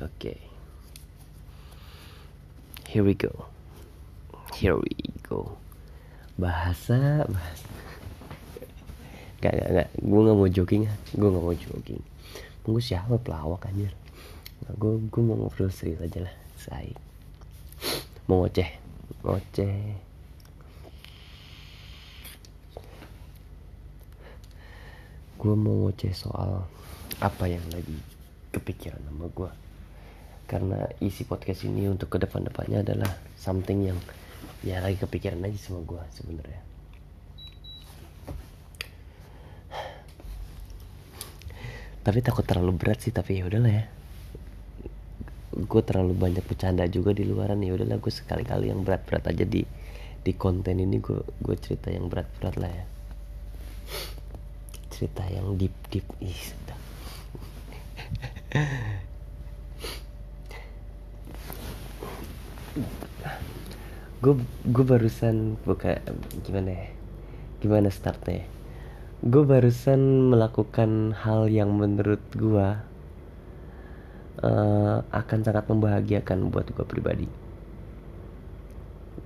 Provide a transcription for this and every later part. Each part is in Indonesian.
Oke. Here we go. Here we go. Bahasa, bahasa. Gak, gak, gak. Gue gak mau jogging. Gue gak mau jogging. Gue siapa pelawak anjir. Nah, gue, gue mau ngobrol serius aja lah. Say. Mau ngoceh. Ngoceh. Gue mau ngoceh soal apa yang lagi kepikiran sama gue karena isi podcast ini untuk ke depan-depannya adalah something yang ya lagi kepikiran aja sama gue sebenarnya. Tapi takut terlalu berat sih tapi ya udahlah ya. Gue terlalu banyak bercanda juga di luaran ya udahlah gue sekali-kali yang berat-berat aja di di konten ini gue gue cerita yang berat-berat lah ya. Cerita yang deep deep ih sudah gue gue barusan buka gimana ya? Gimana startnya gue barusan melakukan hal yang menurut gue uh, akan sangat membahagiakan buat gue pribadi.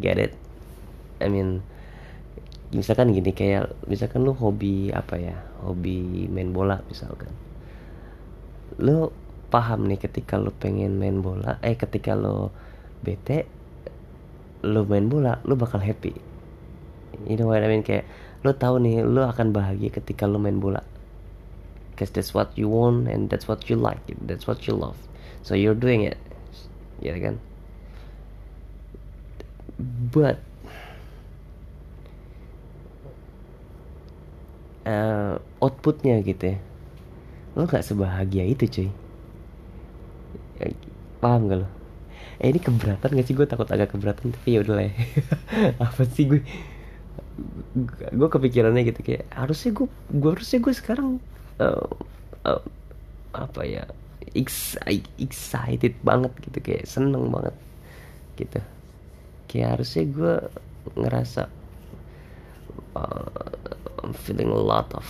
Get it? I mean misalkan gini kayak misalkan lu hobi apa ya? Hobi main bola misalkan. Lu paham nih ketika lu pengen main bola eh ketika lu bete lu main bola lu bakal happy. You know what I mean? Kayak lu tahu nih lu akan bahagia ketika lu main bola. Cause that's what you want and that's what you like that's what you love. So you're doing it. Ya kan? But uh, outputnya gitu ya. Lo gak sebahagia itu cuy. Paham gak lo eh ini keberatan gak sih? Gue takut agak keberatan tapi ya udah lah ya. apa sih gue gue kepikirannya gitu kayak harusnya gue gue harusnya gue sekarang uh, uh, apa ya excited, excited banget gitu kayak seneng banget gitu. Kayak harusnya gue ngerasa uh, I'm feeling a lot of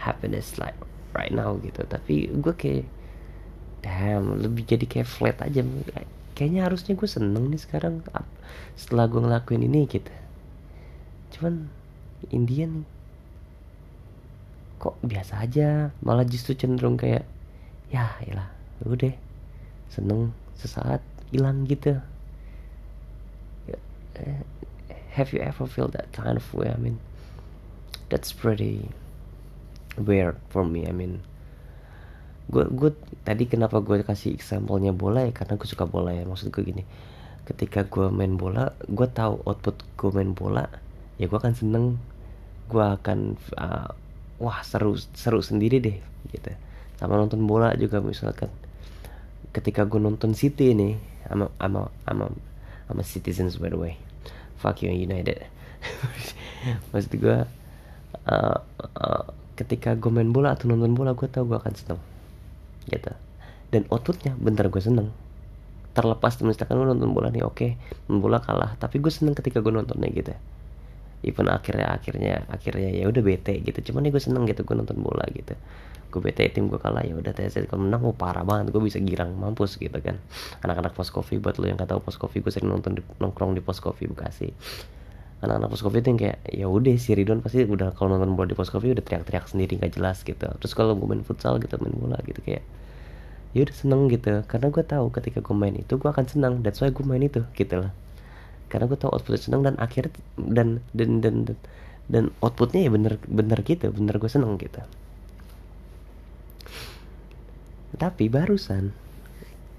happiness like right now gitu. Tapi gue kayak damn lebih jadi kayak flat aja kayaknya harusnya gue seneng nih sekarang setelah gue ngelakuin ini gitu. Cuman Indian kok biasa aja malah justru cenderung kayak ya iyalah udah seneng sesaat hilang gitu. Eh, have you ever feel that kind of way? I mean that's pretty weird for me I mean gue gue tadi kenapa gue kasih example-nya bola ya? Karena gue suka bola ya maksud gue gini. Ketika gue main bola gue tahu output gue main bola ya gue akan seneng. Gue akan uh, wah seru seru sendiri deh gitu. Sama nonton bola juga misalkan. Ketika gue nonton City nih ama ama ama ama citizens by the way. Fuck you United. Maksud gue uh, uh, ketika gue main bola atau nonton bola gue tau gue akan seneng gitu. Dan outputnya bentar gue seneng. Terlepas misalkan gue nonton bola nih oke okay, bola kalah. Tapi gue seneng ketika gue nontonnya gitu. Even akhirnya akhirnya akhirnya ya udah bete gitu. Cuman nih gue seneng gitu gue nonton bola gitu. Gue bete tim gue kalah ya udah TSC kalau menang oh, parah banget. Gue bisa girang mampus gitu kan. Anak-anak pos coffee buat lo yang kata pos coffee gue sering nonton di, nongkrong di pos coffee bekasi anak-anak pos itu yang kayak ya udah si Ridwan pasti udah kalau nonton bola di pos coffee udah teriak-teriak sendiri nggak jelas gitu. Terus kalau gue main futsal gitu main bola gitu kayak ya udah seneng gitu. Karena gue tahu ketika gue main itu gue akan senang that's why gue main itu gitu lah karena gue tahu outputnya seneng dan akhirnya dan dan dan dan, dan outputnya ya bener bener gitu bener gue seneng gitu. Tapi barusan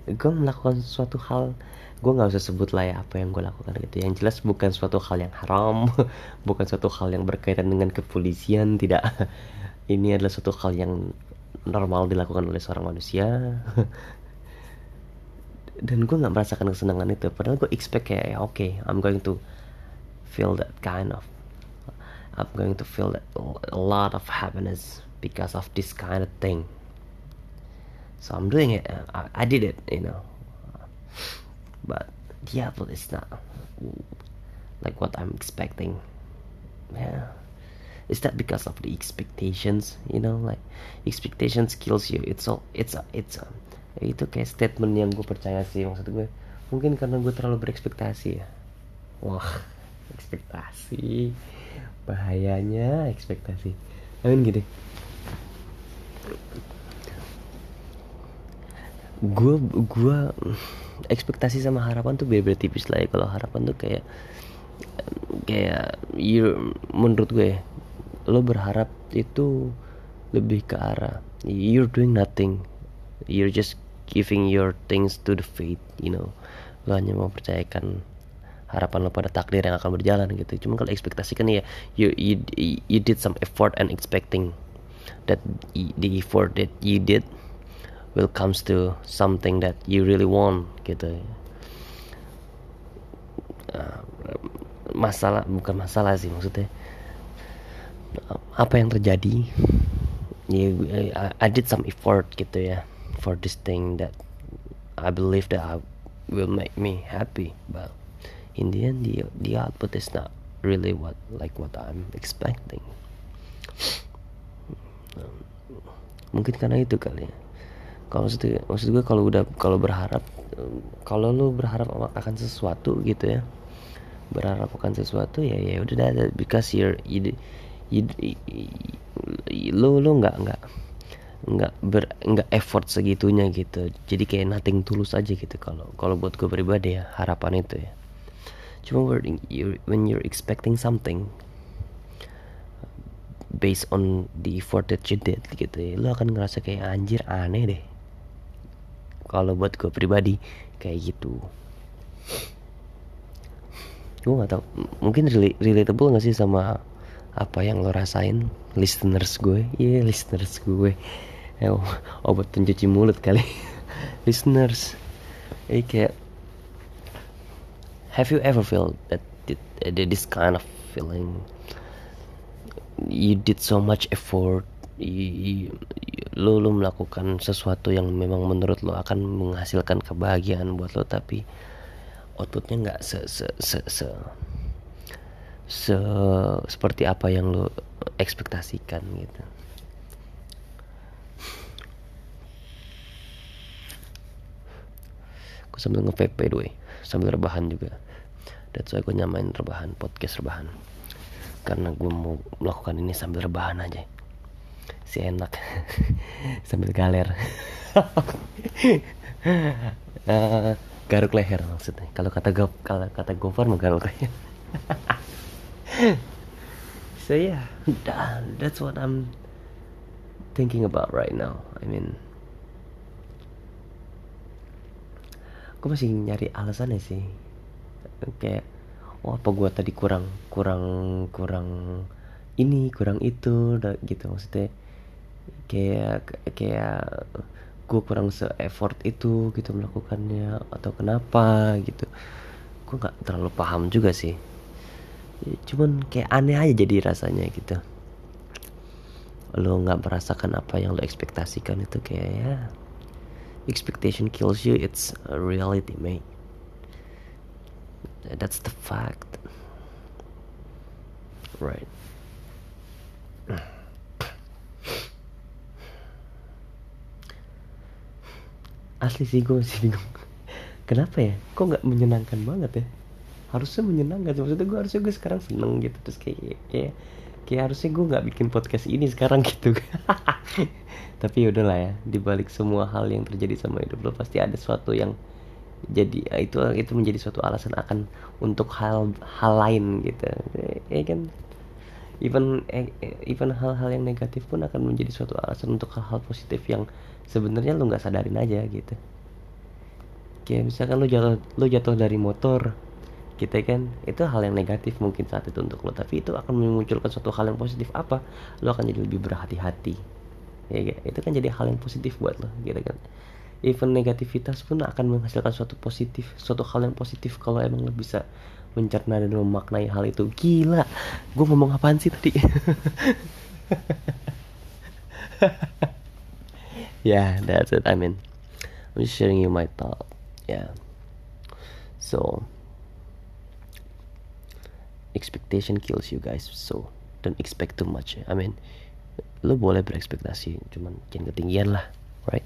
gue melakukan suatu hal gue nggak usah sebut lah ya apa yang gue lakukan gitu. Yang jelas bukan suatu hal yang haram bukan suatu hal yang berkaitan dengan kepolisian tidak. Ini adalah suatu hal yang normal dilakukan oleh seorang manusia. Dan gue nggak merasakan kesenangan itu. Padahal gue expect kayak ya, oke okay, I'm going to feel that kind of I'm going to feel that a lot of happiness because of this kind of thing. So I'm doing it. I, I did it you know but but it's not like what I'm expecting. Yeah. Is that because of the expectations you know like expectations kills you. It's all it's a it's a itu kayak statement yang gue percaya sih maksud gue mungkin karena gue terlalu berekspektasi ya. Wah ekspektasi. Bahayanya ekspektasi. Amin gini. Gue gue ekspektasi sama harapan tuh beda-beda tipis lah ya. Kalau harapan tuh kayak kayak you menurut gue ya, lo berharap itu lebih ke arah you're doing nothing you're just giving your things to the fate you know. Lo hanya mau percayakan harapan lo pada takdir yang akan berjalan gitu. Cuman kalau ekspektasi kan ya you, you you did some effort and expecting that the effort that you did will comes to something that you really want gitu. Uh, masalah bukan masalah sih maksudnya. Apa yang terjadi? Yeah, I did some effort gitu ya for this thing that I believe that I will make me happy but in the end the the output is not really what like what I'm expecting. Mungkin karena itu kali ya kalau maksud maksud gue kalau udah kalau berharap kalau lu berharap akan sesuatu gitu ya berharap akan sesuatu ya ya udah ada because you're you, you, you, lu lu nggak nggak nggak ber nggak effort segitunya gitu. Jadi kayak nothing tulus aja gitu kalau kalau buat gue pribadi ya harapan itu ya. Cuma when you're expecting something based on the effort that you did gitu ya lu akan ngerasa kayak anjir aneh deh kalau buat gue pribadi kayak gitu. Gue nggak tau mungkin relatable gak sih sama apa yang lo rasain listeners gue? Iya yeah, listeners gue. Eh, obat pencuci mulut kali. Listeners. Eh kayak have you ever felt that this kind of feeling? You did so much effort lo lo melakukan sesuatu yang memang menurut lo akan menghasilkan kebahagiaan buat lo tapi outputnya nggak se se se se se seperti apa yang lo ekspektasikan gitu. Aku sambil nge-vape by sambil rebahan juga. That's why gue nyamain rebahan podcast rebahan. Karena gue mau melakukan ini sambil rebahan aja si enak. Sambil galer. Uh, garuk leher maksudnya. Kalau kata go kalau kata gopar mah garuk leher. So yeah that, that's what I'm thinking about right now. I mean gue masih nyari alasannya sih. Kayak oh apa gue tadi kurang kurang kurang ini kurang itu gitu maksudnya kayak kayak gue kurang se effort itu gitu melakukannya atau kenapa gitu. Gue nggak terlalu paham juga sih. Cuman kayak aneh aja jadi rasanya gitu. Lo nggak merasakan apa yang lo ekspektasikan itu kayak ya expectation kills you it's a reality mate. That's the fact. Right asli sih gue masih bingung. Kenapa ya? Kok nggak menyenangkan banget ya? Harusnya menyenangkan maksudnya gue harusnya gue sekarang seneng gitu. Terus kayak kayak kayak harusnya gue nggak bikin podcast ini sekarang gitu. Tapi ya udahlah ya. Dibalik semua hal yang terjadi sama hidup lo pasti ada sesuatu yang jadi itu itu menjadi suatu alasan akan untuk hal hal lain gitu. Ya kan even eh, even hal-hal yang negatif pun akan menjadi suatu alasan untuk hal-hal positif yang sebenarnya lu nggak sadarin aja gitu. Kayak misalkan lu jatuh lu jatuh dari motor gitu kan itu hal yang negatif mungkin saat itu untuk lo tapi itu akan memunculkan suatu hal yang positif. Apa? Lo akan jadi lebih berhati-hati ya gitu. itu kan jadi hal yang positif buat lo gitu kan. Even negativitas pun akan menghasilkan suatu positif suatu hal yang positif kalau emang lo bisa mencerna dan memaknai hal itu. Gila. Gue ngomong apaan sih tadi? Yeah that's it. I mean I'm just sharing you my thought. Yeah. So expectation kills you guys. So don't expect too much. I mean lo boleh berekspektasi cuman jangan ketinggian lah right